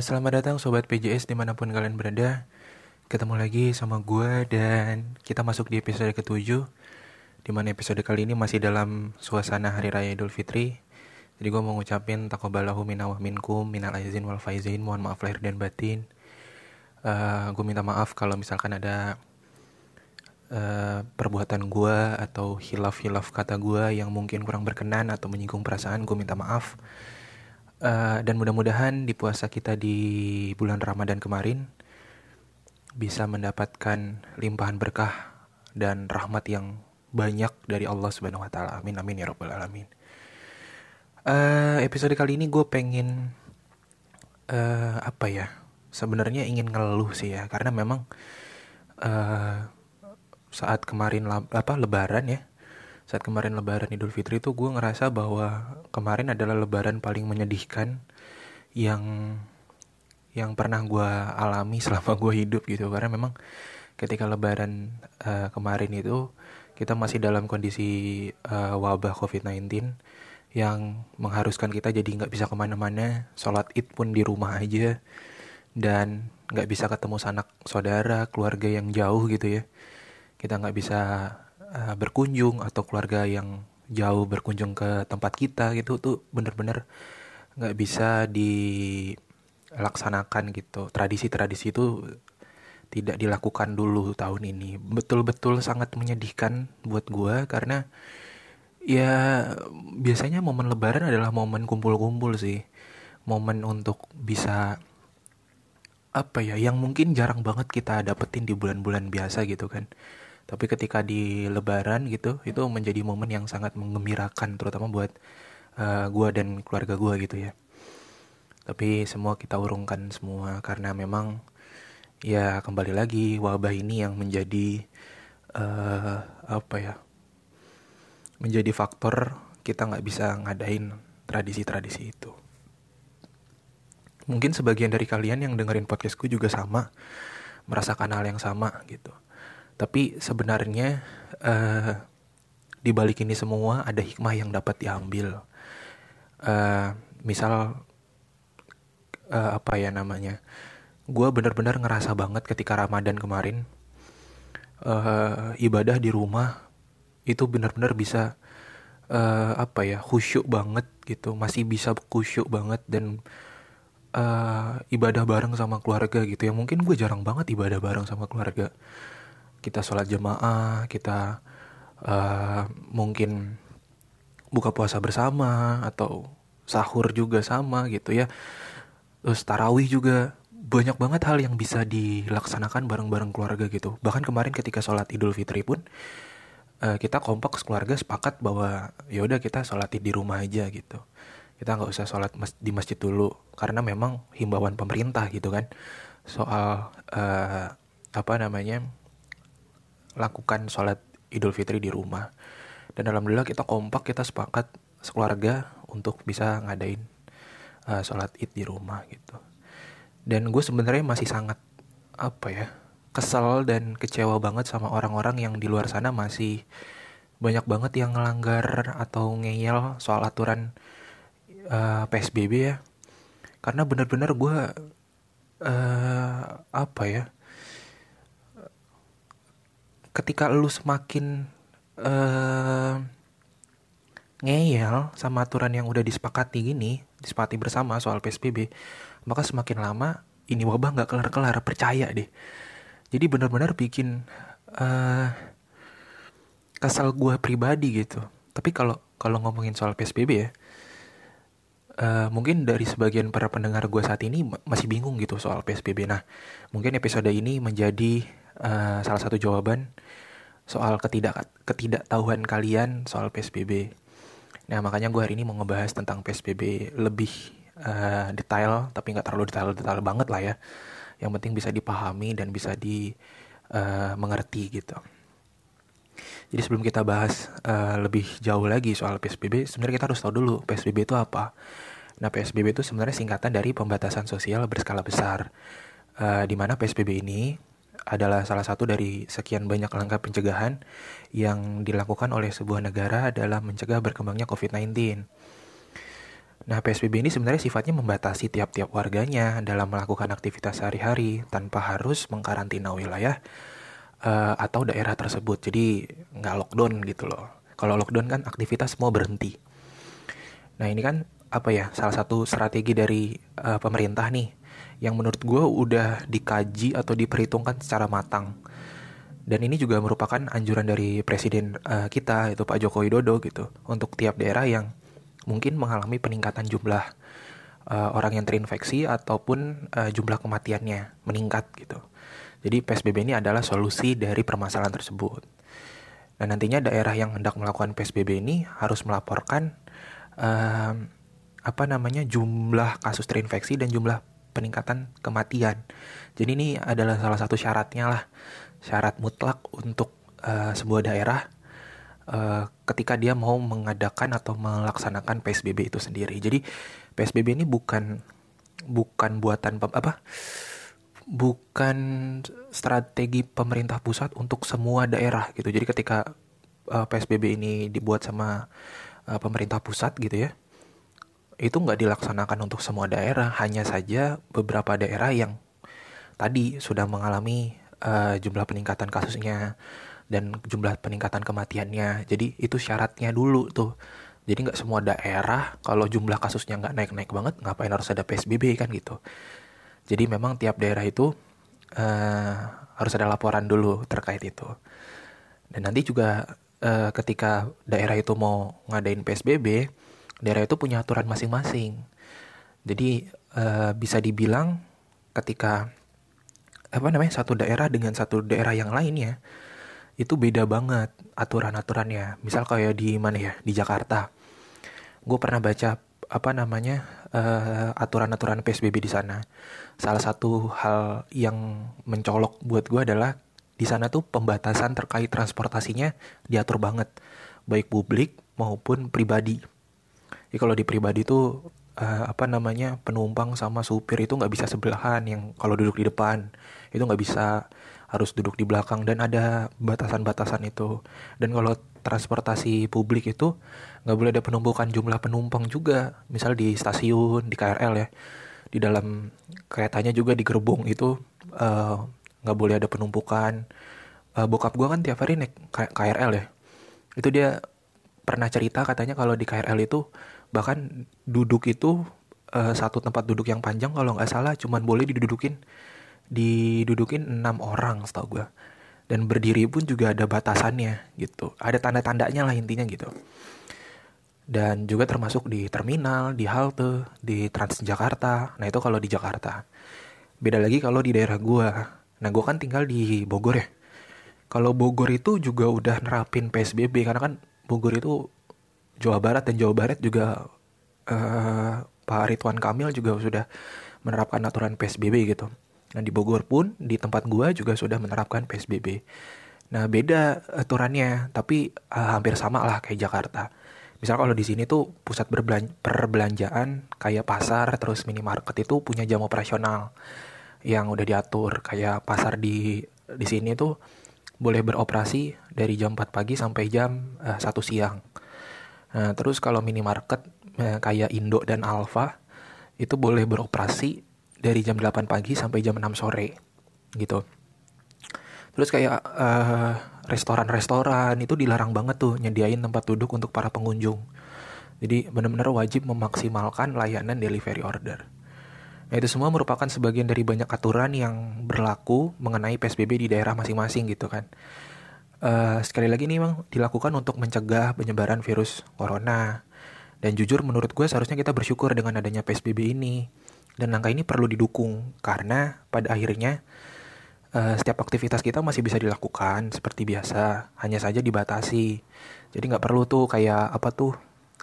Eh, selamat datang Sobat PJS di mana pun kalian berada. Ketemu lagi sama gue dan kita masuk di episode ketujuh Di mana episode kali ini masih dalam suasana Hari Raya Idul Fitri. Jadi gue mau ngucapin takobalahu minna wa minkum minal aizin wal faizin Mohon maaf lahir dan batin. Uh, Gue minta maaf kalau misalkan ada uh, perbuatan gue atau hilaf-hilaf kata gue yang mungkin kurang berkenan atau menyinggung perasaan Gue minta maaf Uh, dan mudah-mudahan di puasa kita di bulan Ramadan kemarin bisa mendapatkan limpahan berkah dan rahmat yang banyak dari Allah Subhanahu wa taala. Amin amin ya rabbal alamin. Uh, episode kali ini gue pengen uh, apa ya? Sebenarnya ingin ngeluh sih ya, karena memang uh, saat kemarin apa Lebaran ya, saat kemarin lebaran Idul Fitri itu gue ngerasa bahwa kemarin adalah lebaran paling menyedihkan yang yang pernah gue alami selama gue hidup gitu. Karena memang ketika lebaran uh, kemarin itu kita masih dalam kondisi uh, wabah COVID-19 yang mengharuskan kita jadi nggak bisa ke mana-mana sholat id pun di rumah aja dan nggak bisa ketemu sanak saudara keluarga yang jauh gitu ya. Kita nggak bisa uh, berkunjung atau keluarga yang jauh berkunjung ke tempat kita gitu tuh bener-bener nggak bisa dilaksanakan gitu. Tradisi-tradisi itu tidak dilakukan dulu tahun ini. Betul-betul sangat menyedihkan buat gue karena ya biasanya momen lebaran adalah momen kumpul-kumpul sih. Momen untuk bisa apa ya yang mungkin jarang banget kita dapetin di bulan-bulan biasa gitu kan tapi ketika di lebaran gitu itu menjadi momen yang sangat mengembirakan terutama buat uh, gua dan keluarga gua gitu ya. Tapi semua kita urungkan semua karena memang ya kembali lagi wabah ini yang menjadi uh, apa ya menjadi faktor kita nggak bisa ngadain tradisi-tradisi itu. Mungkin sebagian dari kalian yang dengerin podcastku juga sama merasakan hal yang sama gitu tapi sebenarnya uh, di balik ini semua ada hikmah yang dapat diambil. Uh, misal uh, apa ya namanya? Gue bener-bener ngerasa banget ketika Ramadan kemarin uh, ibadah di rumah itu bener-bener bisa uh, apa ya khusyuk banget gitu, masih bisa khusyuk banget dan uh, ibadah bareng sama keluarga gitu ya. Mungkin gue jarang banget ibadah bareng sama keluarga kita sholat jemaah kita uh, mungkin buka puasa bersama atau sahur juga sama gitu ya. Terus tarawih juga banyak banget hal yang bisa dilaksanakan bareng-bareng keluarga gitu. Bahkan kemarin ketika sholat idul fitri pun uh, kita kompak keluarga sepakat bahwa ya udah kita sholat di rumah aja gitu. Kita nggak usah sholat mas di masjid dulu karena memang himbauan pemerintah gitu kan. Soal uh, apa namanya lakukan sholat Idul Fitri di rumah. Dan alhamdulillah kita kompak, kita sepakat sekeluarga untuk bisa ngadain uh, sholat id di rumah gitu. Dan gue sebenarnya masih sangat apa ya kesel dan kecewa banget sama orang-orang yang di luar sana masih banyak banget yang ngelanggar atau ngeyel soal aturan uh, eh, PSBB ya. Karena bener-bener gue uh, apa ya ketika lu semakin uh, ngeyel sama aturan yang udah disepakati gini, disepakati bersama soal PSBB, maka semakin lama ini wabah nggak kelar-kelar, percaya deh. Jadi benar-benar bikin uh, kesal gue pribadi gitu. Tapi kalau kalau ngomongin soal PSBB ya, uh, mungkin dari sebagian para pendengar gue saat ini masih bingung gitu soal PSBB. Nah, mungkin episode ini menjadi uh, salah satu jawaban soal ketidak ketidaktahuan kalian soal PSBB. Nah makanya gue hari ini mau ngebahas tentang PSBB lebih uh, detail, tapi nggak terlalu detail-detail banget lah ya. Yang penting bisa dipahami dan bisa dimengerti uh, gitu. Jadi sebelum kita bahas uh, lebih jauh lagi soal PSBB, sebenarnya kita harus tahu dulu PSBB itu apa. Nah PSBB itu sebenarnya singkatan dari pembatasan sosial berskala besar. Uh, di mana PSBB ini adalah salah satu dari sekian banyak langkah pencegahan yang dilakukan oleh sebuah negara dalam mencegah berkembangnya COVID-19. Nah, PSBB ini sebenarnya sifatnya membatasi tiap-tiap warganya dalam melakukan aktivitas sehari-hari tanpa harus mengkarantina wilayah uh, atau daerah tersebut. Jadi nggak lockdown gitu loh. Kalau lockdown kan aktivitas semua berhenti. Nah ini kan apa ya salah satu strategi dari uh, pemerintah nih yang menurut gue udah dikaji atau diperhitungkan secara matang. Dan ini juga merupakan anjuran dari presiden uh, kita itu Pak Joko Widodo gitu untuk tiap daerah yang mungkin mengalami peningkatan jumlah uh, orang yang terinfeksi ataupun uh, jumlah kematiannya meningkat gitu. Jadi PSBB ini adalah solusi dari permasalahan tersebut. Dan nantinya daerah yang hendak melakukan PSBB ini harus melaporkan uh, apa namanya jumlah kasus terinfeksi dan jumlah peningkatan kematian. Jadi ini adalah salah satu syaratnya lah, syarat mutlak untuk uh, sebuah daerah uh, ketika dia mau mengadakan atau melaksanakan PSBB itu sendiri. Jadi PSBB ini bukan bukan buatan apa bukan strategi pemerintah pusat untuk semua daerah gitu. Jadi ketika uh, PSBB ini dibuat sama uh, pemerintah pusat gitu ya, itu nggak dilaksanakan untuk semua daerah, hanya saja beberapa daerah yang tadi sudah mengalami uh, jumlah peningkatan kasusnya dan jumlah peningkatan kematiannya. Jadi itu syaratnya dulu tuh. Jadi nggak semua daerah kalau jumlah kasusnya nggak naik-naik banget, ngapain harus ada PSBB kan gitu. Jadi memang tiap daerah itu uh, harus ada laporan dulu terkait itu. Dan nanti juga uh, ketika daerah itu mau ngadain PSBB, daerah itu punya aturan masing-masing. Jadi uh, bisa dibilang ketika apa namanya satu daerah dengan satu daerah yang lainnya itu beda banget aturan-aturannya. Misal kayak di mana ya di Jakarta, gue pernah baca apa namanya uh, aturan-aturan PSBB di sana. Salah satu hal yang mencolok buat gue adalah di sana tuh pembatasan terkait transportasinya diatur banget, baik publik maupun pribadi. Jadi kalau di pribadi tuh uh, apa namanya penumpang sama supir itu nggak bisa sebelahan. Yang kalau duduk di depan itu nggak bisa harus duduk di belakang. Dan ada batasan-batasan itu. Dan kalau transportasi publik itu nggak boleh ada penumpukan jumlah penumpang juga. Misal di stasiun di KRL ya. Di dalam keretanya juga di gerbong itu eh, nggak uh, boleh ada penumpukan. Uh, bokap gue kan tiap hari naik KRL ya. Itu dia pernah cerita katanya kalau di KRL itu bahkan duduk itu uh, satu tempat duduk yang panjang kalau nggak salah cuman boleh didudukin didudukin enam orang setahu gue dan berdiri pun juga ada batasannya gitu ada tanda-tandanya lah intinya gitu. Dan juga termasuk di terminal di halte di Transjakarta. Nah itu kalau di Jakarta. Beda lagi kalau di daerah gue nah gue kan tinggal di Bogor ya. Kalau Bogor itu juga udah nerapin PSBB karena kan Bogor itu Jawa Barat dan Jawa Barat juga uh, Pak Ridwan Kamil juga sudah menerapkan aturan PSBB gitu. Nah di Bogor pun di tempat gua juga sudah menerapkan PSBB. Nah beda aturannya, tapi uh, hampir sama lah kayak Jakarta. Misal kalau di sini tuh pusat perbelanjaan kayak pasar terus minimarket itu punya jam operasional yang udah diatur. Kayak pasar di di sini tuh boleh beroperasi dari jam 4 pagi sampai jam uh, eh, 1 siang. Nah, terus kalau minimarket eh, kayak Indo dan Alfa itu boleh beroperasi dari jam 8 pagi sampai jam 6 sore gitu. Terus kayak uh, restoran-restoran itu dilarang banget tuh nyediain tempat duduk untuk para pengunjung. Jadi benar-benar wajib memaksimalkan layanan delivery order. Nah itu semua merupakan sebagian dari banyak aturan yang berlaku mengenai PSBB di daerah masing-masing gitu kan uh, sekali lagi ini memang dilakukan untuk mencegah penyebaran virus corona. Dan jujur menurut gue seharusnya kita bersyukur dengan adanya PSBB ini. Dan langkah ini perlu didukung karena pada akhirnya uh, setiap aktivitas kita masih bisa dilakukan seperti biasa, hanya saja dibatasi. Jadi nggak perlu tuh kayak apa tuh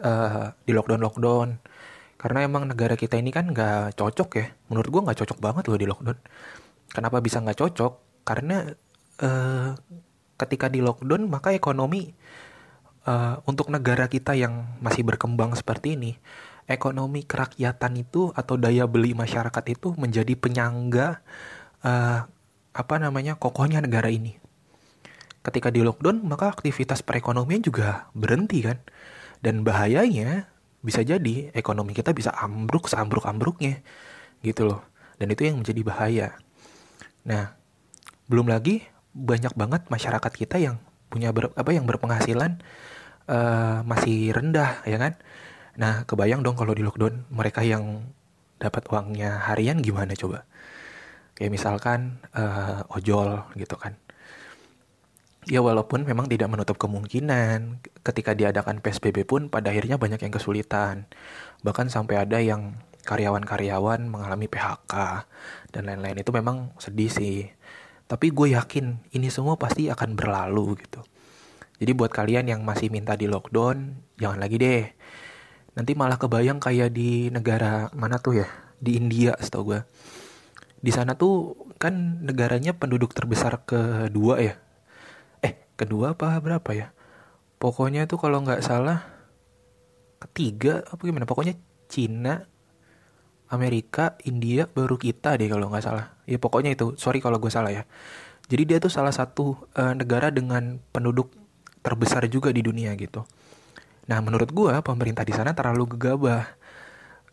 uh, di lockdown lockdown. Karena emang negara kita ini kan nggak cocok ya. Menurut gue nggak cocok banget loh di lockdown. Kenapa bisa nggak cocok? Karena uh, ketika di lockdown maka ekonomi uh, untuk negara kita yang masih berkembang seperti ini ekonomi kerakyatan itu atau daya beli masyarakat itu menjadi penyangga uh, apa namanya kokohnya negara ini ketika di lockdown maka aktivitas perekonomian juga berhenti kan dan bahayanya bisa jadi ekonomi kita bisa ambruk seambruk-ambruknya gitu loh. Dan itu yang menjadi bahaya. Nah belum lagi banyak banget masyarakat kita yang punya ber, apa yang berpenghasilan uh, masih rendah ya kan? Nah kebayang dong kalau di lockdown mereka yang dapat uangnya harian gimana coba? Kayak misalkan uh, ojol gitu kan ya walaupun memang tidak menutup kemungkinan ketika diadakan PSBB pun pada akhirnya banyak yang kesulitan bahkan sampai ada yang karyawan-karyawan mengalami PHK dan lain-lain itu memang sedih sih tapi gue yakin ini semua pasti akan berlalu gitu. Jadi buat kalian yang masih minta di lockdown, jangan lagi deh. Nanti malah kebayang kayak di negara mana tuh ya? Di India setahu gue. Di sana tuh kan negaranya penduduk terbesar kedua ya. Kedua apa berapa ya? Pokoknya tuh kalau nggak salah ketiga apa gimana? Pokoknya Cina, Amerika, India, baru kita deh kalau nggak salah. Ya pokoknya itu, sorry kalau gue salah ya. Jadi dia tuh salah satu uh, negara dengan penduduk terbesar juga di dunia gitu. Nah menurut gue pemerintah di sana terlalu gegabah.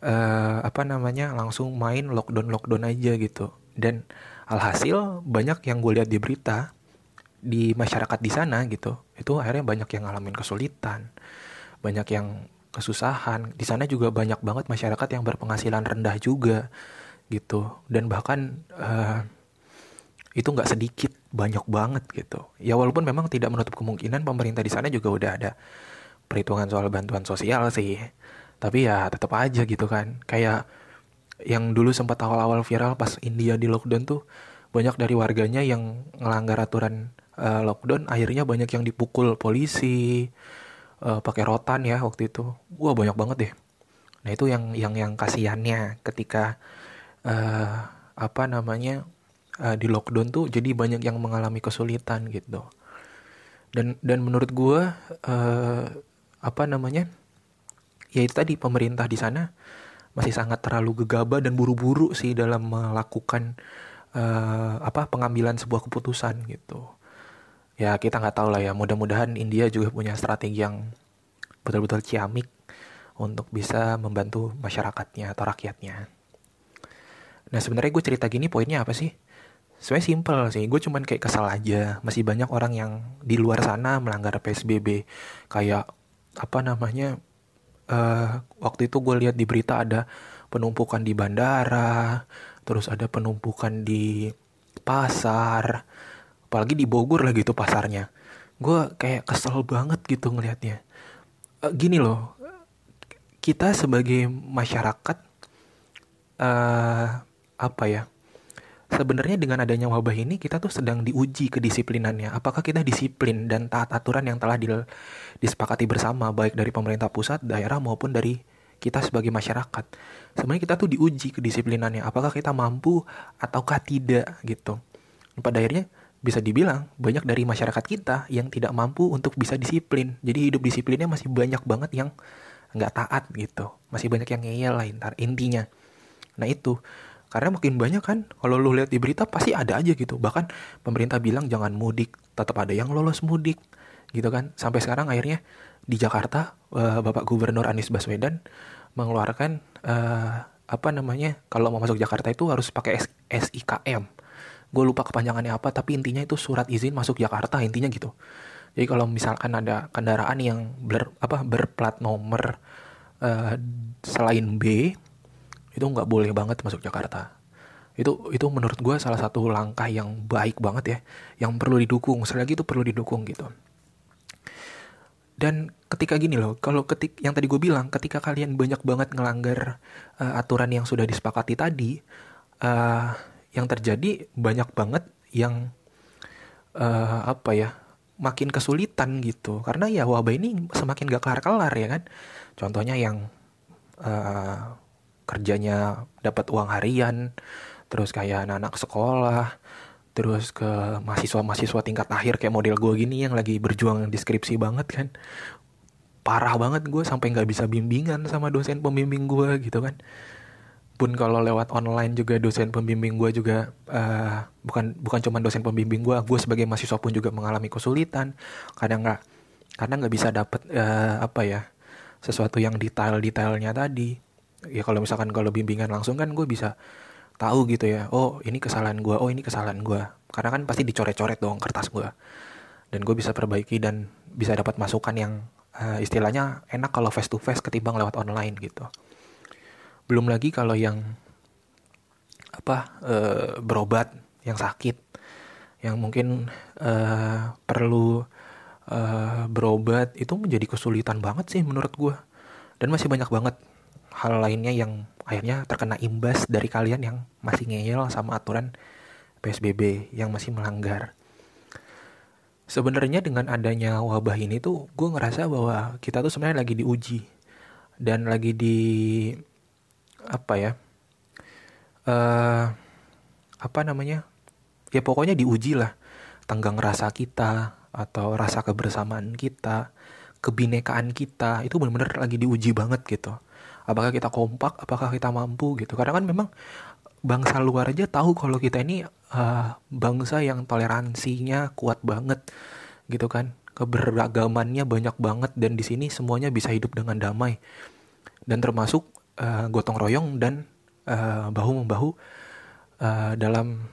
Uh, apa namanya langsung main lockdown lockdown aja gitu. Dan alhasil banyak yang gue lihat di berita di masyarakat di sana gitu. Itu akhirnya banyak yang ngalamin kesulitan, banyak yang kesusahan. Di sana juga banyak banget masyarakat yang berpenghasilan rendah juga gitu. Dan bahkan uh, itu nggak sedikit, banyak banget gitu. Ya walaupun memang tidak menutup kemungkinan pemerintah di sana juga udah ada perhitungan soal bantuan sosial sih. Tapi ya tetap aja gitu kan. Kayak yang dulu sempat awal-awal viral pas India di lockdown tuh banyak dari warganya yang ngelanggar aturan uh, lockdown akhirnya banyak yang dipukul polisi uh, pakai rotan ya waktu itu. Wah banyak banget deh. Nah itu yang yang yang kasihannya ketika uh, apa namanya uh, di lockdown tuh jadi banyak yang mengalami kesulitan gitu. Dan dan menurut gue uh, apa namanya ya itu tadi pemerintah di sana masih sangat terlalu gegabah dan buru-buru sih dalam melakukan uh, apa pengambilan sebuah keputusan gitu ya kita nggak tahu lah ya mudah-mudahan India juga punya strategi yang betul-betul ciamik untuk bisa membantu masyarakatnya atau rakyatnya. Nah sebenarnya gue cerita gini poinnya apa sih? Sebenarnya simple sih, gue cuman kayak kesal aja. Masih banyak orang yang di luar sana melanggar PSBB. Kayak apa namanya? Uh, waktu itu gue lihat di berita ada penumpukan di bandara, terus ada penumpukan di pasar, apalagi di Bogor lah gitu pasarnya. Gue kayak kesel banget gitu ngelihatnya. Uh, gini loh kita sebagai masyarakat uh, apa ya sebenarnya dengan adanya wabah ini kita tuh sedang diuji kedisiplinannya. Apakah kita disiplin dan taat aturan yang telah disepakati bersama baik dari pemerintah pusat daerah maupun dari kita sebagai masyarakat? Sebenarnya kita tuh diuji kedisiplinannya. Apakah kita mampu ataukah tidak gitu. Pada akhirnya bisa dibilang banyak dari masyarakat kita yang tidak mampu untuk bisa disiplin. Jadi hidup disiplinnya masih banyak banget yang nggak taat gitu. Masih banyak yang ngeyel lah intar, intinya. Nah itu karena makin banyak kan kalau lu lihat di berita pasti ada aja gitu. Bahkan pemerintah bilang jangan mudik, tetap ada yang lolos mudik gitu kan. Sampai sekarang akhirnya di Jakarta uh, Bapak Gubernur Anies Baswedan mengeluarkan uh, apa namanya kalau mau masuk Jakarta itu harus pakai SIKM gue lupa kepanjangannya apa tapi intinya itu surat izin masuk Jakarta intinya gitu. Jadi kalau misalkan ada kendaraan yang ber, apa berplat nomor uh, selain B itu nggak boleh banget masuk Jakarta. Itu itu menurut gue salah satu langkah yang baik banget ya yang perlu didukung. Sekali lagi itu perlu didukung gitu. Dan ketika gini loh kalau ketik yang tadi gue bilang ketika kalian banyak banget ngelanggar uh, aturan yang sudah disepakati tadi uh, yang terjadi banyak banget yang uh, apa ya makin kesulitan gitu. Karena ya wabah ini semakin gak kelar-kelar ya kan? Contohnya yang uh, kerjanya dapat uang harian terus kayak anak-anak sekolah terus ke mahasiswa-mahasiswa tingkat akhir kayak model gue gini yang lagi berjuang deskripsi banget kan? Parah banget gue sampai nggak bisa bimbingan sama dosen pembimbing gue gitu kan pun kalau lewat online juga dosen pembimbing gue juga uh, bukan bukan cuma dosen pembimbing gue gue sebagai mahasiswa pun juga mengalami kesulitan. Kadang nggak kadang nggak bisa dapet uh, apa ya sesuatu yang detail-detailnya tadi. Ya kalau misalkan kalau bimbingan langsung kan gue bisa tahu gitu ya oh ini kesalahan gue oh ini kesalahan gue karena kan pasti dicoret-coret dong kertas gue dan gue bisa perbaiki dan bisa dapat masukan yang uh, istilahnya enak kalau face to face ketimbang lewat online gitu belum lagi kalau yang apa uh, berobat yang sakit yang mungkin uh, perlu uh, berobat itu menjadi kesulitan banget sih menurut gue dan masih banyak banget hal lainnya yang akhirnya terkena imbas dari kalian yang masih ngeyel sama aturan PSBB yang masih melanggar. Sebenarnya dengan adanya wabah ini tuh gue ngerasa bahwa kita tuh sebenarnya lagi diuji dan lagi di apa ya uh, apa namanya ya pokoknya diuji lah tenggang rasa kita atau rasa kebersamaan kita, kebinekaan kita itu benar-benar lagi diuji banget gitu. Apakah kita kompak, apakah kita mampu gitu. Karena kan memang bangsa luar aja tahu kalau kita ini uh, bangsa yang toleransinya kuat banget gitu kan. Keberagamannya banyak banget dan di sini semuanya bisa hidup dengan damai. Dan termasuk uh, gotong royong dan uh, bahu membahu uh, dalam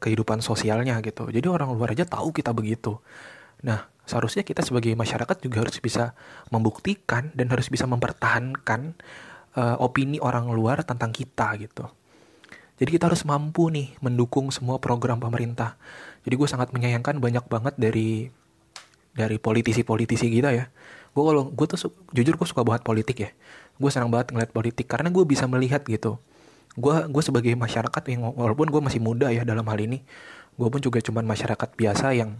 kehidupan sosialnya gitu. Jadi orang luar aja tahu kita begitu. Nah, seharusnya kita sebagai masyarakat juga harus bisa membuktikan dan harus bisa mempertahankan uh, opini orang luar tentang kita gitu. Jadi kita harus mampu nih mendukung semua program pemerintah. Jadi gue sangat menyayangkan banyak banget dari dari politisi-politisi kita ya. Gue kalau gue tuh jujur gue suka banget politik ya. Gue senang banget ngeliat politik karena gue bisa melihat gitu. Gue gue sebagai masyarakat yang walaupun gue masih muda ya dalam hal ini, gue pun juga cuman masyarakat biasa yang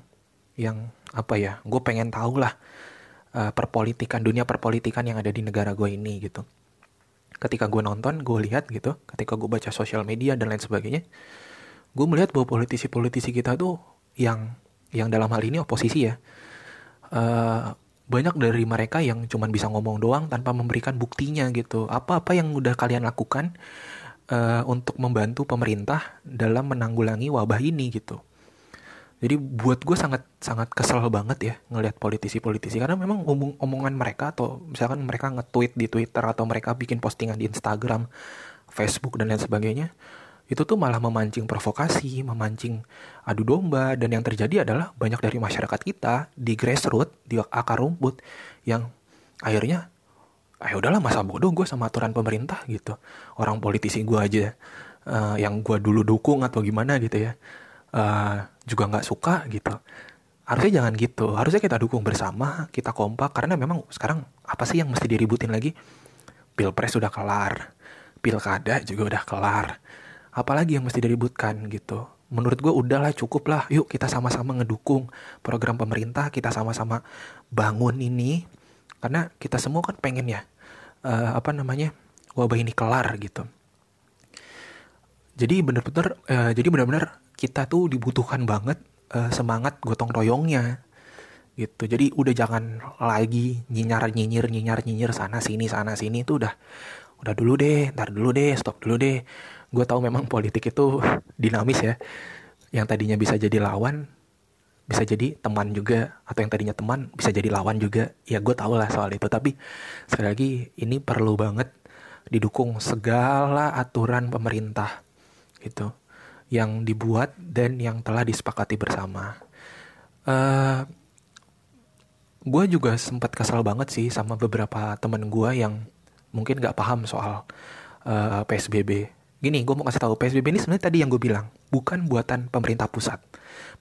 yang apa ya gue pengen tahu lah uh, perpolitikan dunia perpolitikan yang ada di negara gue ini gitu ketika gue nonton gue lihat gitu ketika gue baca sosial media dan lain sebagainya gue melihat bahwa politisi-politisi kita tuh yang yang dalam hal ini oposisi ya uh, banyak dari mereka yang cuma bisa ngomong doang tanpa memberikan buktinya gitu. Apa-apa yang udah kalian lakukan uh, untuk membantu pemerintah dalam menanggulangi wabah ini gitu. Jadi buat gue sangat sangat kesel banget ya ngelihat politisi-politisi. Karena memang omong omongan mereka atau misalkan mereka nge-tweet di Twitter atau mereka bikin postingan di Instagram, Facebook dan lain sebagainya itu tuh malah memancing provokasi, memancing adu domba dan yang terjadi adalah banyak dari masyarakat kita di grassroots, di akar rumput yang akhirnya ayo ah, udahlah masa bodoh gue sama aturan pemerintah gitu. Orang politisi gue aja uh, yang gue dulu dukung atau gimana gitu ya uh, juga nggak suka gitu. Harusnya jangan gitu. Harusnya kita dukung bersama kita kompak karena memang sekarang apa sih yang mesti diributin lagi? Pilpres sudah kelar pilkada juga udah kelar apalagi yang mesti diributkan gitu. Menurut gue udahlah cukup lah yuk kita sama-sama ngedukung program pemerintah kita sama-sama bangun ini. Karena kita semua kan pengen ya uh, apa namanya wabah ini kelar gitu. Jadi bener-bener uh, jadi bener-bener kita tuh dibutuhkan banget uh, semangat gotong royongnya gitu. Jadi udah jangan lagi nyinyar nyinyir nyinyar nyinyir sana sini sana sini. Tuh udah udah dulu deh ntar dulu deh stop dulu deh gue tahu memang politik itu dinamis ya yang tadinya bisa jadi lawan bisa jadi teman juga atau yang tadinya teman bisa jadi lawan juga ya gue tau lah soal itu tapi sekali lagi ini perlu banget didukung segala aturan pemerintah gitu yang dibuat dan yang telah disepakati bersama. Uh, eh, gue juga sempat kesal banget sih sama beberapa temen gue yang mungkin gak paham soal uh, eh, PSBB. Gini, gue mau kasih tahu PSBB ini sebenarnya tadi yang gue bilang bukan buatan pemerintah pusat.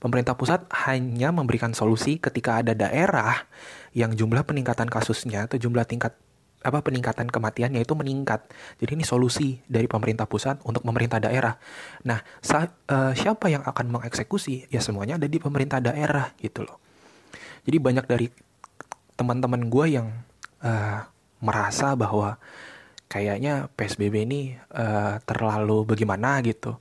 Pemerintah pusat hanya memberikan solusi ketika ada daerah yang jumlah peningkatan kasusnya atau jumlah tingkat apa peningkatan kematiannya itu meningkat. Jadi ini solusi dari pemerintah pusat untuk pemerintah daerah. Nah, sa uh, siapa yang akan mengeksekusi? Ya semuanya ada di pemerintah daerah gitu loh. Jadi banyak dari teman-teman gue yang uh, merasa bahwa kayaknya PSBB ini uh, terlalu bagaimana gitu.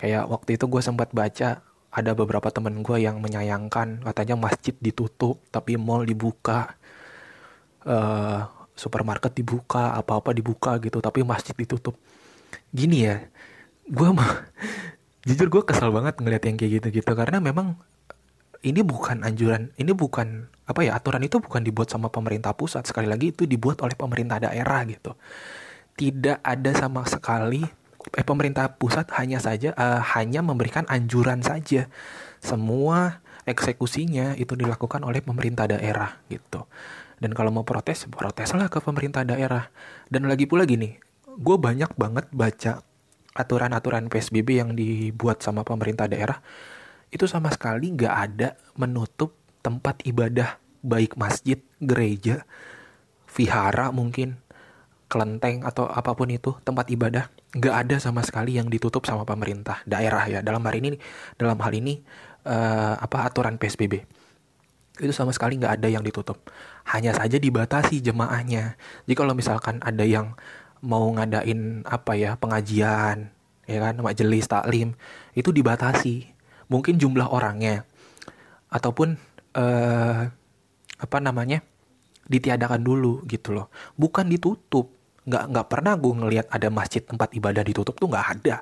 Kayak waktu itu gue sempat baca ada beberapa teman gue yang menyayangkan katanya masjid ditutup tapi mall dibuka. Uh, supermarket dibuka apa-apa dibuka gitu tapi masjid ditutup gini ya gue mah jujur gue kesal banget ngeliat yang kayak gitu-gitu karena memang ini bukan anjuran, ini bukan apa ya aturan itu bukan dibuat sama pemerintah pusat sekali lagi itu dibuat oleh pemerintah daerah gitu. Tidak ada sama sekali eh pemerintah pusat hanya saja uh, hanya memberikan anjuran saja. Semua eksekusinya itu dilakukan oleh pemerintah daerah gitu. Dan kalau mau protes, proteslah ke pemerintah daerah. Dan lagi pula gini, gue banyak banget baca aturan-aturan PSBB yang dibuat sama pemerintah daerah itu sama sekali nggak ada menutup tempat ibadah baik masjid, gereja, vihara mungkin, kelenteng atau apa pun itu tempat ibadah nggak ada sama sekali yang ditutup sama pemerintah daerah ya. Dalam hari ini dalam hal ini uh, apa aturan psbb itu sama sekali nggak ada yang ditutup. Hanya saja dibatasi jemaahnya. Jadi kalau misalkan ada yang mau ngadain apa ya pengajian ya kan majelis taklim itu dibatasi mungkin jumlah orangnya. Ataupun uh, apa namanya ditiadakan dulu gitu loh. Bukan ditutup. Nggak nggak pernah gue ngelihat ada masjid tempat ibadah ditutup tuh nggak ada.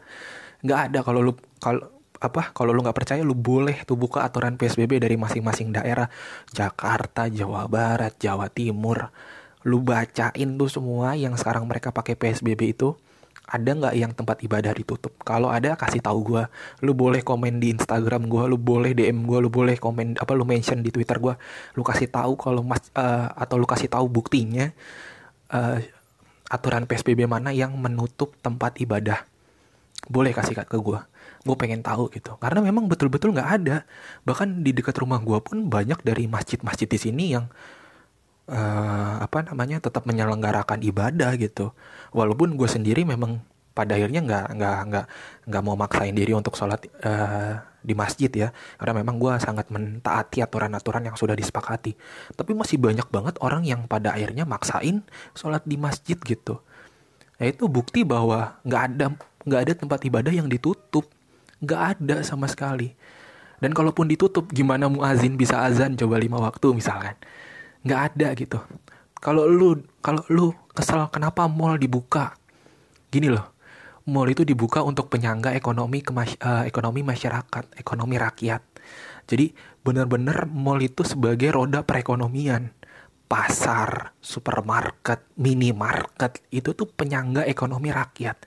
Nggak ada. Kalau lu kalau apa kalau lu nggak percaya lu boleh tuh buka aturan psbb dari masing-masing daerah. Jakarta Jawa Barat Jawa Timur. Lu bacain tuh semua yang sekarang mereka pakai psbb itu ada nggak yang tempat ibadah ditutup? Kalau ada kasih tahu gue. Lu boleh komen di Instagram gue, lu boleh DM gue, lu boleh komen apa lu mention di Twitter gue. Lu kasih tahu kalau mas uh, atau lu kasih tahu buktinya uh, aturan PSBB mana yang menutup tempat ibadah. Boleh kasih ke gue. Gue pengen tahu gitu. Karena memang betul-betul nggak ada. Bahkan di dekat rumah gue pun banyak dari masjid-masjid di sini yang uh, apa namanya tetap menyelenggarakan ibadah gitu walaupun gue sendiri memang pada akhirnya nggak nggak nggak nggak mau maksain diri untuk sholat uh, di masjid ya. Karena memang gue sangat mentaati aturan-aturan yang sudah disepakati. Tapi masih banyak banget orang yang pada akhirnya maksain sholat di masjid gitu. Nah itu bukti bahwa nggak ada nggak ada tempat ibadah yang ditutup. Nggak ada sama sekali. Dan kalaupun ditutup gimana muazin bisa azan coba lima waktu misalkan? Nggak ada gitu. Kalau lu kalau lu kesel kenapa mall dibuka gini loh mall itu dibuka untuk penyangga ekonomi kemas uh, ekonomi masyarakat ekonomi rakyat jadi benar-benar mall itu sebagai roda perekonomian pasar, supermarket, minimarket itu tuh penyangga ekonomi rakyat.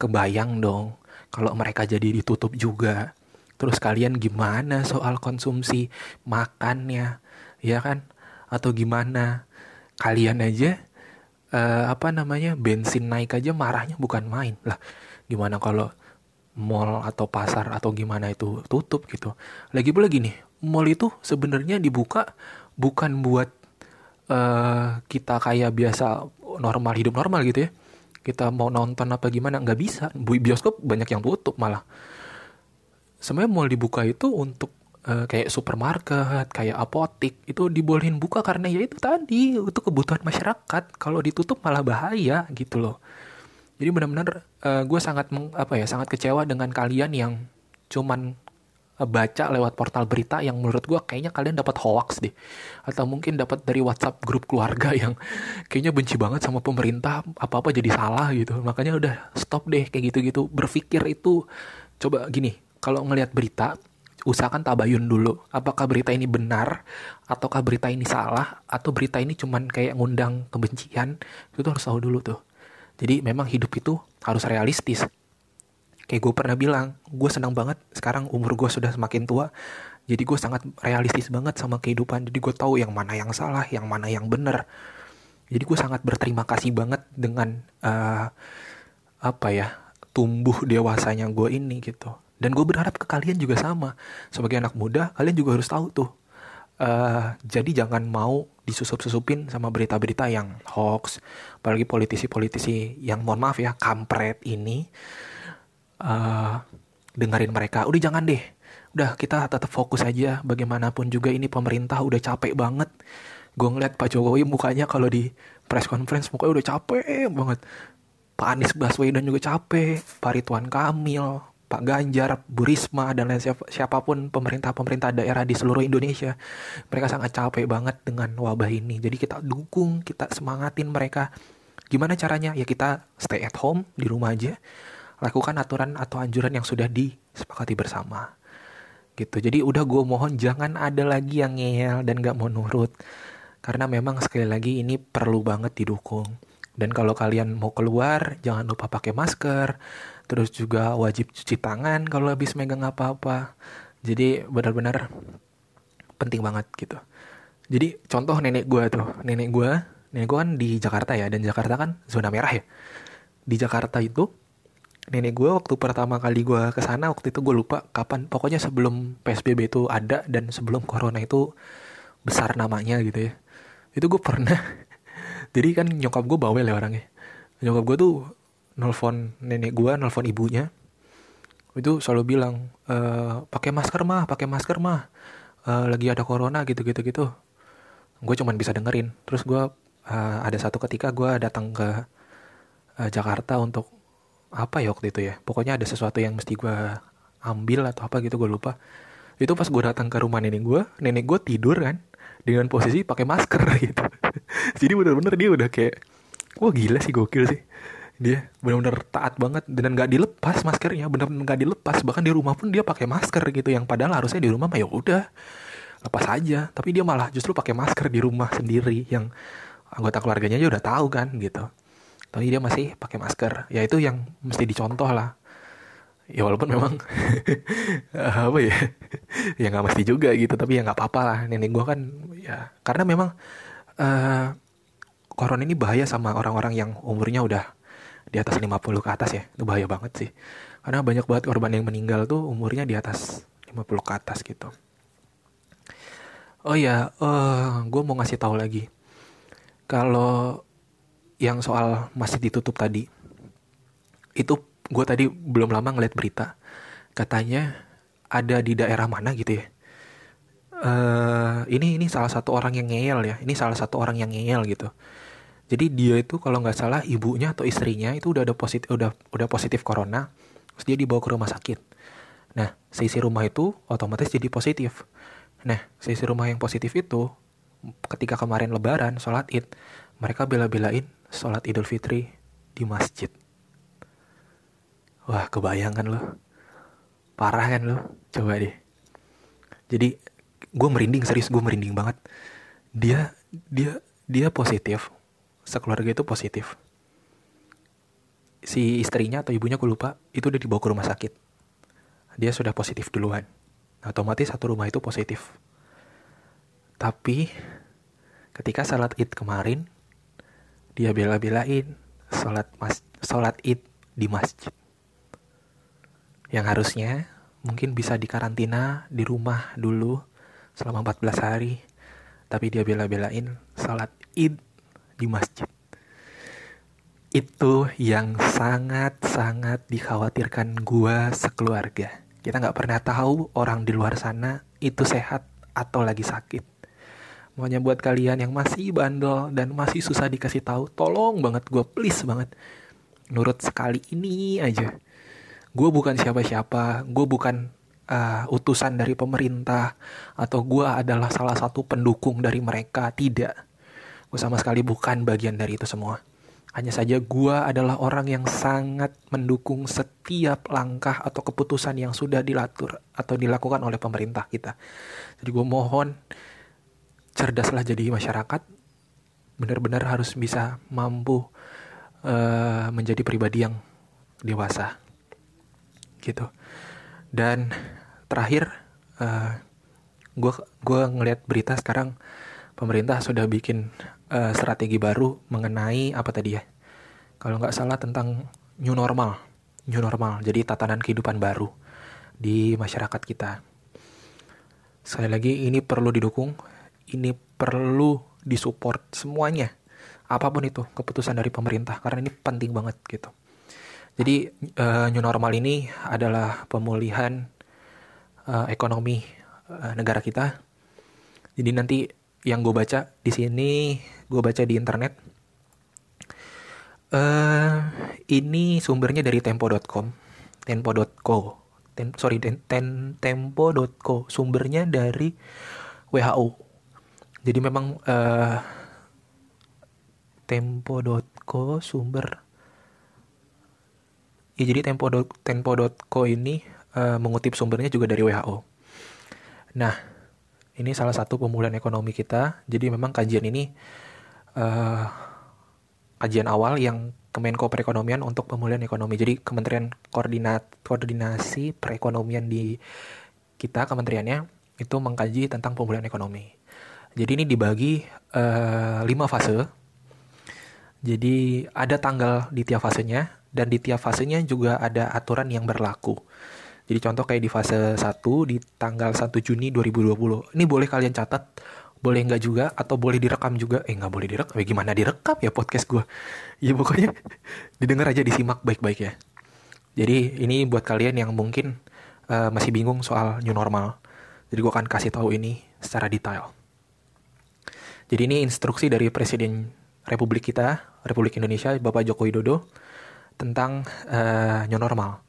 Kebayang dong kalau mereka jadi ditutup juga. Terus kalian gimana soal konsumsi makannya, ya kan? atau gimana kalian aja uh, apa namanya bensin naik aja marahnya bukan main. Lah gimana kalau mall atau pasar atau gimana itu tutup gitu. Lagi pula gini mall itu sebenarnya dibuka bukan buat uh, kita kayak biasa normal hidup normal gitu ya. Kita mau nonton apa gimana nggak bisa. Bioskop banyak yang tutup malah. Sebenarnya mall dibuka itu untuk uh, kayak supermarket, kayak apotik itu dibolehin buka karena ya itu tadi itu kebutuhan masyarakat. Kalau ditutup malah bahaya gitu loh. Jadi benar-benar uh, gue sangat meng, apa ya sangat kecewa dengan kalian yang cuman uh, baca lewat portal berita yang menurut gue kayaknya kalian dapat hoax deh atau mungkin dapat dari WhatsApp grup keluarga yang kayaknya benci banget sama pemerintah apa apa jadi salah gitu makanya udah stop deh kayak gitu-gitu berpikir itu coba gini kalau ngelihat berita usahakan tabayun dulu. Apakah berita ini benar ataukah berita ini salah atau berita ini cuman kayak ngundang kebencian itu harus tahu dulu tuh. Jadi memang hidup itu harus realistis. Kayak gue pernah bilang gue senang banget sekarang umur gue sudah semakin tua jadi gue sangat realistis banget sama kehidupan. Jadi gue tahu yang mana yang salah yang mana yang benar. Jadi gue sangat berterima kasih banget dengan uh, apa ya tumbuh dewasanya gue ini gitu dan gue berharap ke kalian juga sama. Sebagai anak muda, kalian juga harus tahu tuh. Uh, jadi jangan mau disusup-susupin sama berita-berita yang hoax. Apalagi politisi-politisi yang mohon maaf ya, kampret ini. Uh, dengerin mereka. Udah jangan deh. Udah kita tetap fokus aja. Bagaimanapun juga ini pemerintah udah capek banget. Gue ngeliat Pak Jokowi mukanya kalau di press conference mukanya udah capek banget. Pak Anies Baswedan juga capek. Pak Ridwan Kamil, Pak Ganjar, Bu Risma, dan lain siapa, siapa pun pemerintah-pemerintah daerah di seluruh Indonesia. Mereka sangat capek banget dengan wabah ini. Jadi kita dukung, kita semangatin mereka. Gimana caranya? Ya kita stay at home, di rumah aja. Lakukan aturan atau anjuran yang sudah disepakati bersama. gitu jadi udah gue mohon jangan ada lagi yang ngeyel dan gak mau nurut karena memang sekali lagi ini perlu banget didukung dan kalau kalian mau keluar jangan lupa pakai masker terus juga wajib cuci tangan kalau habis megang apa-apa. Jadi benar-benar penting banget gitu. Jadi contoh nenek gue tuh. Nenek gue nenek gue kan di Jakarta ya. Dan Jakarta kan zona merah ya. Di Jakarta itu nenek gue waktu pertama kali gue ke sana waktu itu gue lupa kapan. Pokoknya sebelum PSBB itu ada dan sebelum corona itu besar namanya gitu ya. Itu gue pernah. Jadi kan nyokap gue bawel ya orangnya. Nyokap gue tuh nelfon nenek gue nelfon ibunya. Itu selalu bilang e, pakai masker mah pakai masker mah. E, lagi ada corona gitu gitu gitu. Gue cuman bisa dengerin. Terus gue uh, ada satu ketika gue datang ke uh, Jakarta untuk apa ya waktu itu ya? Pokoknya ada sesuatu yang mesti gue ambil atau apa gitu gue lupa. Itu pas gue datang ke rumah nenek gue nenek gue tidur kan dengan posisi pakai masker gitu. Jadi bener-bener dia udah kayak wah gila sih gokil sih dia benar-benar taat banget dan nggak dilepas maskernya bener-bener nggak dilepas. Bahkan di rumah pun dia pakai masker gitu yang padahal harusnya di rumah mah ya udah lepas aja. Tapi dia malah justru pakai masker di rumah sendiri yang anggota keluarganya aja udah tahu kan gitu. Tapi dia masih pakai masker. Ya itu yang mesti dicontoh lah. Ya walaupun memang apa ya ya nggak mesti juga gitu tapi ya nggak apa-apa lah. Nenek gue kan ya karena memang uh, corona ini bahaya sama orang-orang yang umurnya udah di atas 50 ke atas ya. Itu bahaya banget sih. Karena banyak banget korban yang meninggal tuh umurnya di atas 50 ke atas gitu. Oh ya uh, eh, gue mau ngasih tahu lagi. Kalau yang soal masih ditutup tadi itu gue tadi belum lama ngeliat berita. Katanya ada di daerah mana gitu ya. Uh, ini ini salah satu orang yang ngeyel ya. Ini salah satu orang yang ngeyel gitu jadi dia itu kalau nggak salah ibunya atau istrinya itu udah ada positif udah udah positif corona terus dia dibawa ke rumah sakit nah seisi rumah itu otomatis jadi positif nah seisi rumah yang positif itu ketika kemarin lebaran sholat id mereka bela-belain sholat Idul Fitri di masjid. Wah, kebayangan loh. Parah kan lo? Coba deh. Jadi, gue merinding, serius gue merinding banget. Dia, dia, dia positif. Sekeluarga itu positif. Si istrinya atau ibunya gue lupa, itu udah dibawa ke rumah sakit. Dia sudah positif duluan. Otomatis satu rumah itu positif. Tapi, ketika salat id kemarin, dia bela-belain sholat mas sholat id di masjid yang harusnya mungkin bisa dikarantina di rumah dulu selama 14 hari tapi dia bela-belain sholat id di masjid itu yang sangat-sangat dikhawatirkan gua sekeluarga kita nggak pernah tahu orang di luar sana itu sehat atau lagi sakit Makanya buat kalian yang masih bandel dan masih susah dikasih tahu, tolong banget gue please banget. Nurut sekali ini aja. Gue bukan siapa-siapa, gue bukan uh, utusan dari pemerintah atau gue adalah salah satu pendukung dari mereka. Tidak. Gue sama sekali bukan bagian dari itu semua. Hanya saja gue adalah orang yang sangat mendukung setiap langkah atau keputusan yang sudah dilatur atau dilakukan oleh pemerintah kita. Jadi gue mohon cerdaslah jadi masyarakat benar-benar harus bisa mampu uh, menjadi pribadi yang dewasa gitu dan terakhir gue uh, gue ngelihat berita sekarang pemerintah sudah bikin uh, strategi baru mengenai apa tadi ya? Kalau nggak salah tentang new normal new normal. Jadi tatanan kehidupan baru di masyarakat kita. Sekali lagi ini perlu didukung ini perlu disupport semuanya. Apa pun itu keputusan dari pemerintah karena ini penting banget gitu. Jadi uh, new normal ini adalah pemulihan uh, ekonomi uh, negara kita. Jadi nanti yang gue baca di sini gue baca di internet. Uh, ini sumbernya dari tempo.com tempo.co tem sorry ten, ten, tempo.co sumbernya dari WHO jadi memang uh, tempo.co sumber. Ya jadi tempo tempo.co ini uh, mengutip sumbernya juga dari WHO Nah, ini salah satu pemulihan ekonomi kita. Jadi memang kajian ini uh, kajian awal yang Kemenko Perekonomian untuk pemulihan ekonomi. Jadi Kementerian Koordinat Koordinasi Perekonomian di kita kementeriannya itu mengkaji tentang pemulihan ekonomi. Jadi ini dibagi uh, lima fase. Jadi ada tanggal di tiap fasenya dan di tiap fasenya juga ada aturan yang berlaku. Jadi contoh kayak di fase 1 di tanggal 1 Juni 2020. Ini boleh kalian catat, boleh nggak juga, atau boleh direkam juga. Eh nggak boleh direkam, ya gimana direkam ya podcast gue. Ya pokoknya didengar aja, disimak baik-baik ya. Jadi ini buat kalian yang mungkin uh, masih bingung soal new normal. Jadi gue akan kasih tahu ini secara detail. Jadi ini instruksi dari Presiden Republik kita, Republik Indonesia, Bapak Joko Widodo, tentang uh, new normal.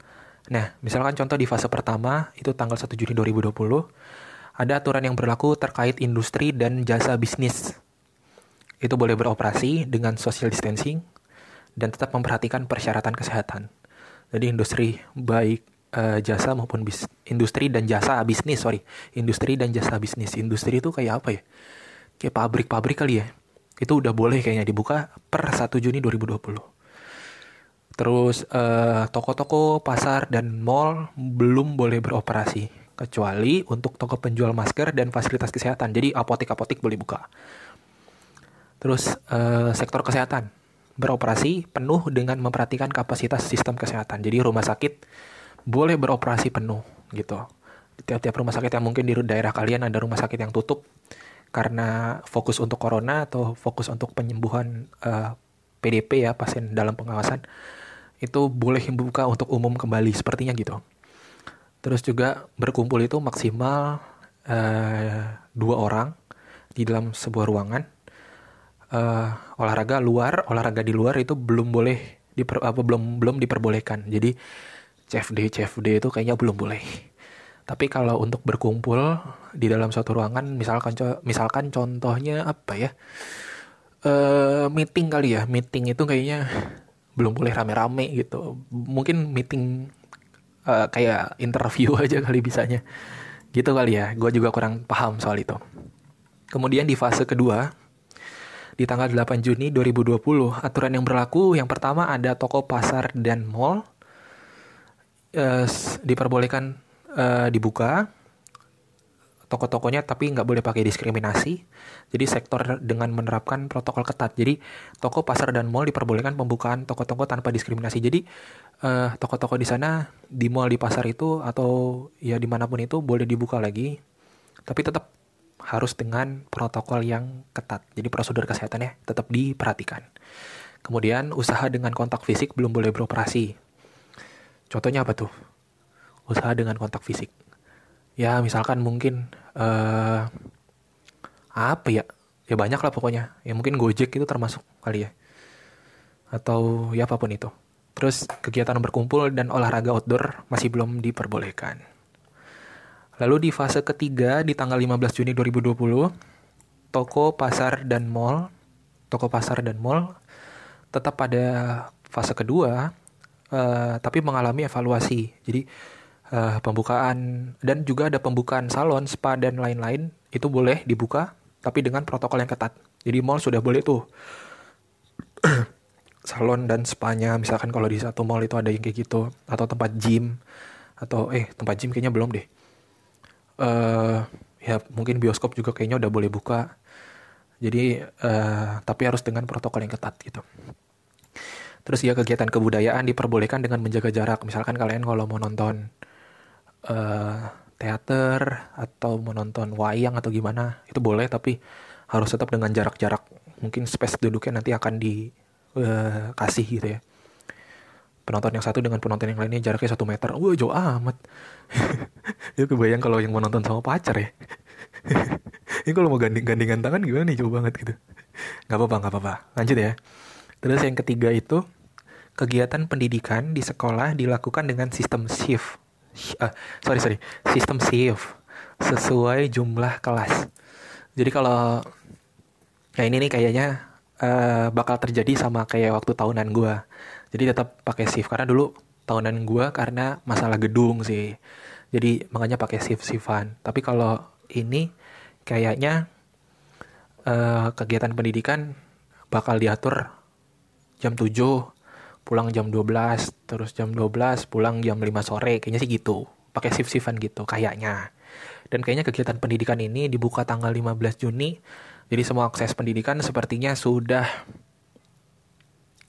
Nah, misalkan contoh di fase pertama itu tanggal 1 Juni 2020 ada aturan yang berlaku terkait industri dan jasa bisnis. Itu boleh beroperasi dengan social distancing dan tetap memperhatikan persyaratan kesehatan. Jadi industri baik uh, jasa maupun bis, industri dan jasa bisnis, sorry, industri dan jasa bisnis. Industri itu kayak apa ya? Kayak pabrik-pabrik kali ya. Itu udah boleh kayaknya dibuka per 1 Juni 2020. Terus uh, toko-toko, pasar, dan mall belum boleh beroperasi kecuali untuk toko penjual masker dan fasilitas kesehatan. Jadi apotek-apotek boleh buka. Terus uh, sektor kesehatan beroperasi penuh dengan memperhatikan kapasitas sistem kesehatan. Jadi rumah sakit boleh beroperasi penuh gitu. Tiap-tiap rumah sakit yang mungkin di daerah kalian ada rumah sakit yang tutup karena fokus untuk corona atau fokus untuk penyembuhan uh, eh, PDP ya pasien dalam pengawasan itu boleh buka untuk umum kembali sepertinya gitu. Terus juga berkumpul itu maksimal uh, dua orang di dalam sebuah ruangan. Uh, olahraga luar, olahraga di luar itu belum boleh diper, apa belum belum diperbolehkan. Jadi CFD CFD itu kayaknya belum boleh. Tapi kalau untuk berkumpul di dalam suatu ruangan, misalkan misalkan contohnya apa ya? Uh, meeting kali ya, meeting itu kayaknya belum boleh rame-rame gitu. Mungkin meeting uh, kayak interview aja kali bisanya. Gitu kali ya. Gue juga kurang paham soal itu. Kemudian di fase kedua di tanggal 8 Juni 2020 aturan yang berlaku yang pertama ada toko pasar dan mall. Uh, diperbolehkan uh, dibuka toko-tokonya tapi nggak boleh pakai diskriminasi. Jadi sektor dengan menerapkan protokol ketat. Jadi toko, pasar dan mall diperbolehkan pembukaan toko-toko tanpa diskriminasi. Jadi uh, toko-toko di sana di mall di pasar itu atau ya di mana pun itu boleh dibuka lagi, tapi tetap harus dengan protokol yang ketat. Jadi prosedur kesehatannya tetap diperhatikan. Kemudian usaha dengan kontak fisik belum boleh beroperasi. Contohnya apa tuh? Usaha dengan kontak fisik ya misalkan mungkin uh, apa ya? Ya banyak lah pokoknya. Ya mungkin Gojek itu termasuk kali ya. Atau ya apa pun itu. Terus kegiatan berkumpul dan olahraga outdoor masih belum diperbolehkan. Lalu di fase ketiga di tanggal 15 Juni 2020 toko pasar dan mall toko pasar dan mall tetap pada fase kedua uh, tapi mengalami evaluasi. Jadi uh, pembukaan dan juga ada pembukaan salon, spa dan lain-lain itu boleh dibuka tapi dengan protokol yang ketat. Jadi mall sudah boleh tuh salon dan spanya misalkan kalau di satu mall itu ada yang kayak gitu atau tempat gym atau eh tempat gym kayaknya belum deh. Uh, ya mungkin bioskop juga kayaknya udah boleh buka. Jadi uh, tapi harus dengan protokol yang ketat gitu. Terus ya kegiatan kebudayaan diperbolehkan dengan menjaga jarak. Misalkan kalian kalau mau nonton uh, teater atau menonton wayang atau gimana itu boleh tapi harus tetap dengan jarak-jarak. Mungkin space duduknya nanti akan dikasih eh, uh, gitu ya. Penonton yang satu dengan penonton yang lainnya jaraknya satu meter. Wah jauh amat. Itu kebayang kalau yang mau nonton sama pacar ya. Ini kalau mau ganding gandingan tangan gimana nih? Jauh banget gitu. Nggak apa-apa nggak apa-apa. Lanjut ya. Terus yang ketiga itu kegiatan pendidikan di sekolah dilakukan dengan sistem shift uh, sorry sorry. Sistem shift sesuai jumlah kelas. Jadi kalau ya ini nih kayaknya uh, bakal terjadi sama kayak waktu tahunan gue jadi tetap pakai shift karena dulu tahunan gue karena masalah gedung sih. Jadi makanya pakai shift shiftan. Tapi kalau ini kayaknya uh, kegiatan pendidikan bakal diatur jam 7 pulang jam 12 terus jam 12 pulang jam 5 sore kayaknya sih gitu. Pakai shift-shiftan gitu kayaknya. Dan kayaknya kegiatan pendidikan ini dibuka tanggal 15 Juni jadi semua akses pendidikan sepertinya sudah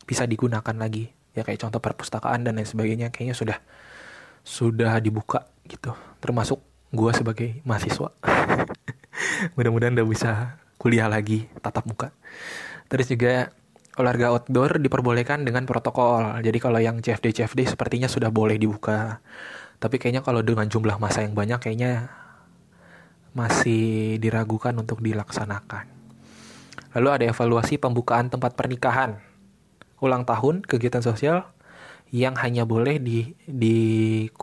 bisa digunakan lagi. Ya kayak contoh perpustakaan dan lain sebagainya kayaknya sudah sudah dibuka gitu. Termasuk gue sebagai mahasiswa. Mudah-mudahan udah bisa kuliah lagi tatap muka. Terus juga olahraga outdoor diperbolehkan dengan protokol jadi kalau yang CFD CFD sepertinya sudah boleh dibuka tapi kayaknya kalau dengan jumlah masa yang banyak kayaknya masih diragukan untuk dilaksanakan. Lalu ada evaluasi pembukaan tempat pernikahan, ulang tahun, kegiatan sosial yang hanya boleh di di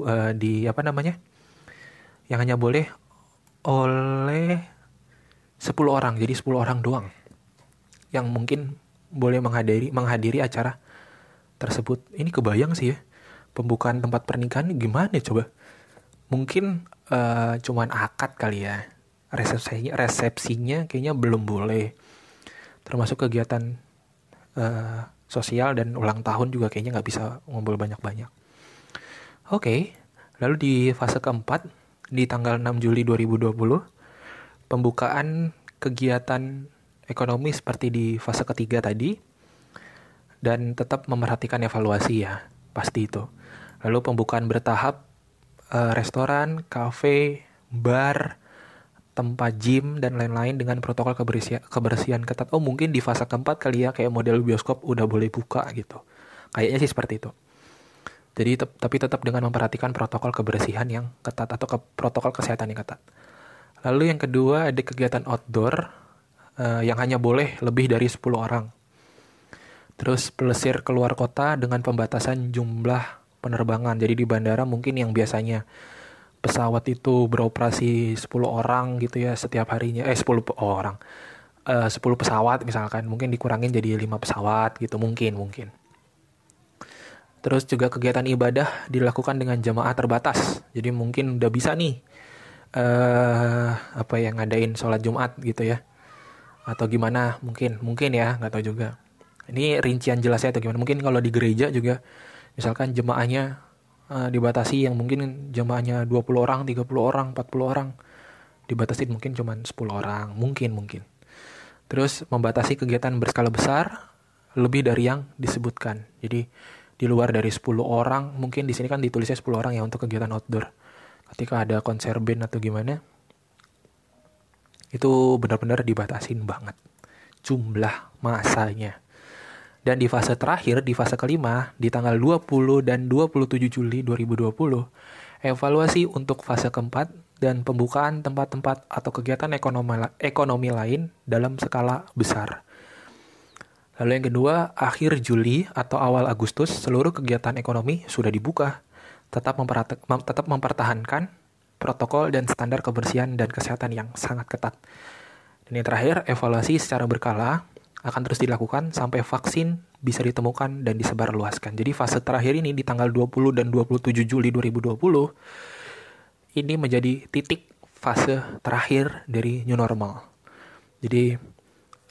uh, di apa namanya? Yang hanya boleh oleh 10 orang. Jadi 10 orang doang yang mungkin boleh menghadiri menghadiri acara tersebut. Ini kebayang sih ya. Pembukaan tempat pernikahan gimana coba? Mungkin uh, cuman akad kali ya resepsinya resepsinya kayaknya belum boleh termasuk kegiatan uh, sosial dan ulang tahun juga kayaknya nggak bisa ngumpul banyak-banyak oke okay. lalu di fase keempat di tanggal 6 Juli 2020 pembukaan kegiatan ekonomi seperti di fase ketiga tadi dan tetap memerhatikan evaluasi ya pasti itu lalu pembukaan bertahap uh, restoran, kafe, bar, tempat gym dan lain-lain dengan protokol kebersihan, kebersihan ketat. Oh mungkin di fase keempat kali ya kayak model bioskop udah boleh buka gitu. Kayaknya sih seperti itu. Jadi te tapi tetap dengan memperhatikan protokol kebersihan yang ketat atau ke protokol kesehatan yang ketat. Lalu yang kedua ada kegiatan outdoor uh, yang hanya boleh lebih dari 10 orang. Terus pelesir keluar kota dengan pembatasan jumlah penerbangan. Jadi di bandara mungkin yang biasanya pesawat itu beroperasi 10 orang gitu ya setiap harinya eh 10 orang. Uh, 10 pesawat misalkan mungkin dikurangin jadi 5 pesawat gitu mungkin mungkin. Terus juga kegiatan ibadah dilakukan dengan jemaah terbatas. Jadi mungkin udah bisa nih uh, apa yang ngadain sholat Jumat gitu ya. Atau gimana mungkin mungkin ya nggak tahu juga. Ini rincian jelasnya atau gimana. Mungkin kalau di gereja juga misalkan jemaahnya uh, dibatasi yang mungkin jemaahnya 20 orang, 30 orang, 40 orang dibatasi mungkin cuma 10 orang, mungkin mungkin. Terus membatasi kegiatan berskala besar lebih dari yang disebutkan. Jadi di luar dari 10 orang, mungkin di sini kan ditulisnya 10 orang ya untuk kegiatan outdoor. Ketika ada konser band atau gimana, itu benar-benar dibatasin banget jumlah masanya. Dan di fase terakhir, di fase kelima, di tanggal 20 dan 27 Juli 2020, evaluasi untuk fase keempat dan pembukaan tempat-tempat atau kegiatan ekonomi, ekonomi lain dalam skala besar. Lalu yang kedua, akhir Juli atau awal Agustus, seluruh kegiatan ekonomi sudah dibuka, tetap, tetap mempertahankan protokol dan standar kebersihan dan kesehatan yang sangat ketat. Dan yang terakhir, evaluasi secara berkala akan terus dilakukan sampai vaksin bisa ditemukan dan disebarluaskan. Jadi fase terakhir ini di tanggal 20 dan 27 Juli 2020 ini menjadi titik fase terakhir dari new normal. Jadi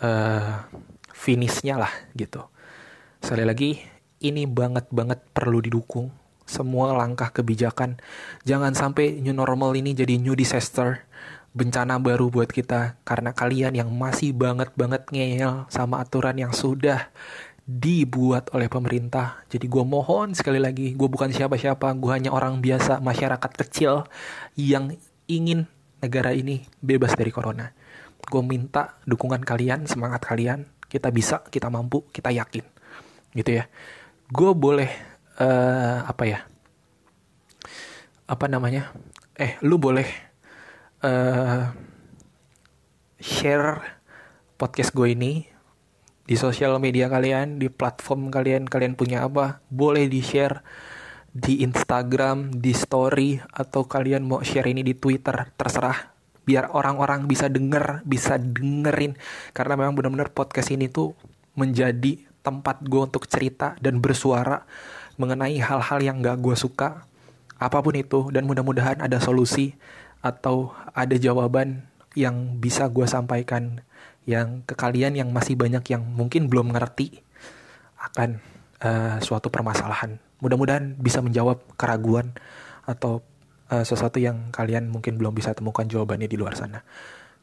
uh, finishnya lah gitu. Sekali lagi ini banget banget perlu didukung semua langkah kebijakan. Jangan sampai new normal ini jadi new disaster bencana baru buat kita karena kalian yang masih banget banget ngeyel sama aturan yang sudah dibuat oleh pemerintah. Jadi gue mohon sekali lagi, gue bukan siapa-siapa, gue hanya orang biasa, masyarakat kecil yang ingin negara ini bebas dari corona. Gue minta dukungan kalian, semangat kalian, kita bisa, kita mampu, kita yakin, gitu ya. Gue boleh uh, apa ya? Apa namanya? Eh, lu boleh uh, share podcast gue ini di sosial media kalian, di platform kalian, kalian punya apa, boleh di share di Instagram, di story, atau kalian mau share ini di Twitter, terserah. Biar orang-orang bisa denger, bisa dengerin. Karena memang benar-benar podcast ini tuh menjadi tempat gue untuk cerita dan bersuara mengenai hal-hal yang gak gue suka. Apa pun itu, dan mudah-mudahan ada solusi atau ada jawaban yang bisa gue sampaikan yang ke kalian yang masih banyak yang mungkin belum ngerti akan uh, suatu permasalahan. Mudah-mudahan bisa menjawab keraguan atau uh, sesuatu yang kalian mungkin belum bisa temukan jawabannya di luar sana.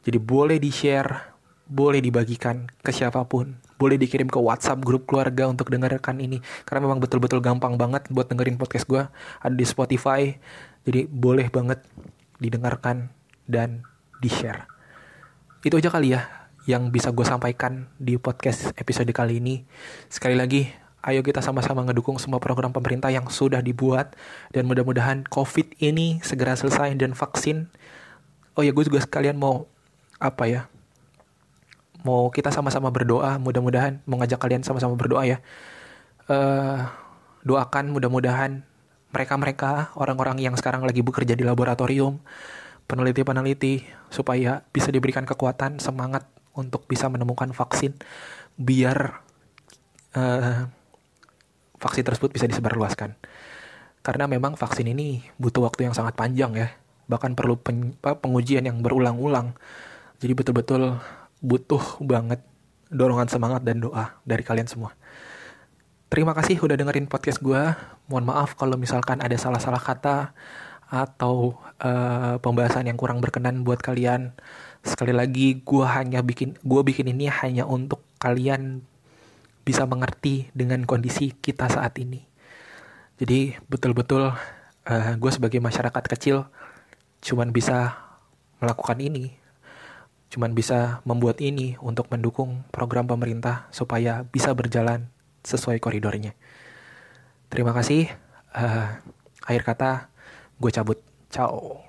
Jadi boleh di-share, boleh dibagikan ke siapa pun, boleh dikirim ke WhatsApp grup keluarga untuk dengarkan ini. Karena memang betul-betul gampang banget buat dengerin podcast gue ada di Spotify. Jadi boleh banget didengarkan dan di share itu aja kali ya yang bisa gue sampaikan di podcast episode kali ini. Sekali lagi ayo kita sama-sama ngedukung semua program pemerintah yang sudah dibuat. Dan mudah-mudahan COVID ini segera selesai dan vaksin. Oh ya gue juga sekalian mau apa ya mau kita sama-sama berdoa mudah-mudahan mau ngajak kalian sama-sama berdoa ya. Uh, doakan mudah-mudahan mereka-mereka orang-orang yang sekarang lagi bekerja di laboratorium peneliti-peneliti supaya bisa diberikan kekuatan semangat untuk bisa menemukan vaksin biar uh, vaksin tersebut bisa disebarluaskan. Karena memang vaksin ini butuh waktu yang sangat panjang ya. Bahkan perlu pengujian yang berulang-ulang. Jadi betul-betul butuh banget dorongan semangat dan doa dari kalian semua. Terima kasih udah dengerin podcast gue. Mohon maaf kalau misalkan ada salah-salah kata atau uh, pembahasan yang kurang berkenan buat kalian. Sekali lagi, gue hanya bikin gue bikin ini hanya untuk kalian bisa mengerti dengan kondisi kita saat ini. Jadi betul-betul uh, eh, gue sebagai masyarakat kecil cuman bisa melakukan ini cuman bisa membuat ini untuk mendukung program pemerintah supaya bisa berjalan sesuai koridornya. Terima kasih. Uh, akhir kata, gue cabut. Ciao.